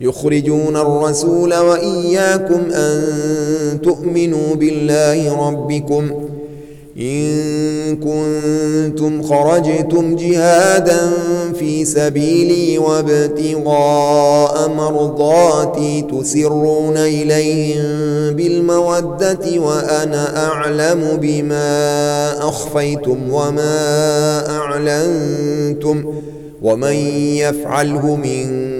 يخرجون الرسول وإياكم أن تؤمنوا بالله ربكم إن كنتم خرجتم جهادا في سبيلي وابتغاء مرضاتي تسرون إليهم بالمودة وأنا أعلم بما أخفيتم وما أعلنتم ومن يفعله منكم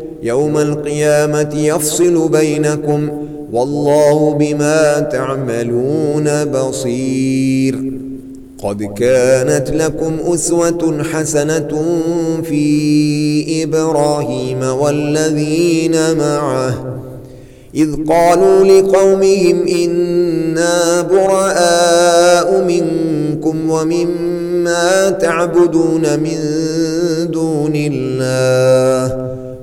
يوم القيامة يفصل بينكم والله بما تعملون بصير. قد كانت لكم أسوة حسنة في إبراهيم والذين معه. إذ قالوا لقومهم إنا براء منكم ومما تعبدون من دون الله.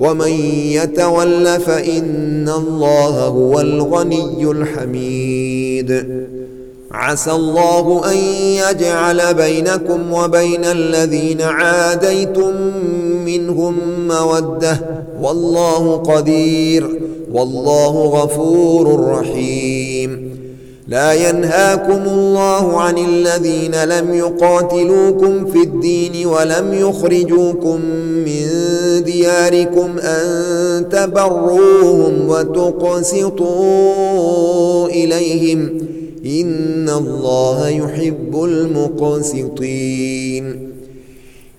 ومن يتول فإن الله هو الغني الحميد. عسى الله أن يجعل بينكم وبين الذين عاديتم منهم مودة. والله قدير والله غفور رحيم. لا ينهاكم الله عن الذين لم يقاتلوكم في الدين ولم يخرجوكم من دياركم أن تبروهم وتقسطوا إليهم إن الله يحب المقسطين.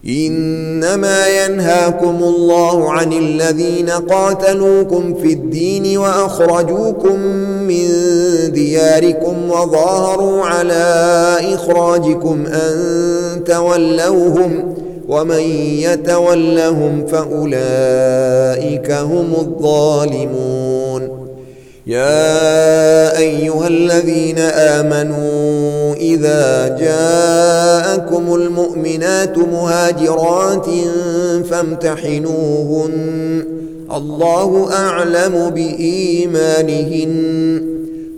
إنما ينهاكم الله عن الذين قاتلوكم في الدين وأخرجوكم من دياركم وظاهروا على إخراجكم أن تولوهم ومن يتولهم فأولئك هم الظالمون. يا أيها الذين آمنوا إذا جاءكم المؤمنات مهاجرات فامتحنوهن. الله أعلم بإيمانهن.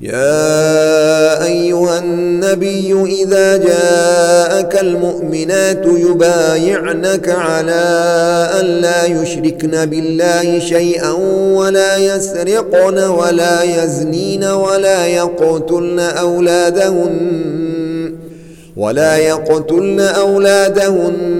يا أيها النبي إذا جاءك المؤمنات يبايعنك على أن لا يشركن بالله شيئا ولا يسرقن ولا يزنين ولا يقتلن أولادهن ولا يقتلن أولادهن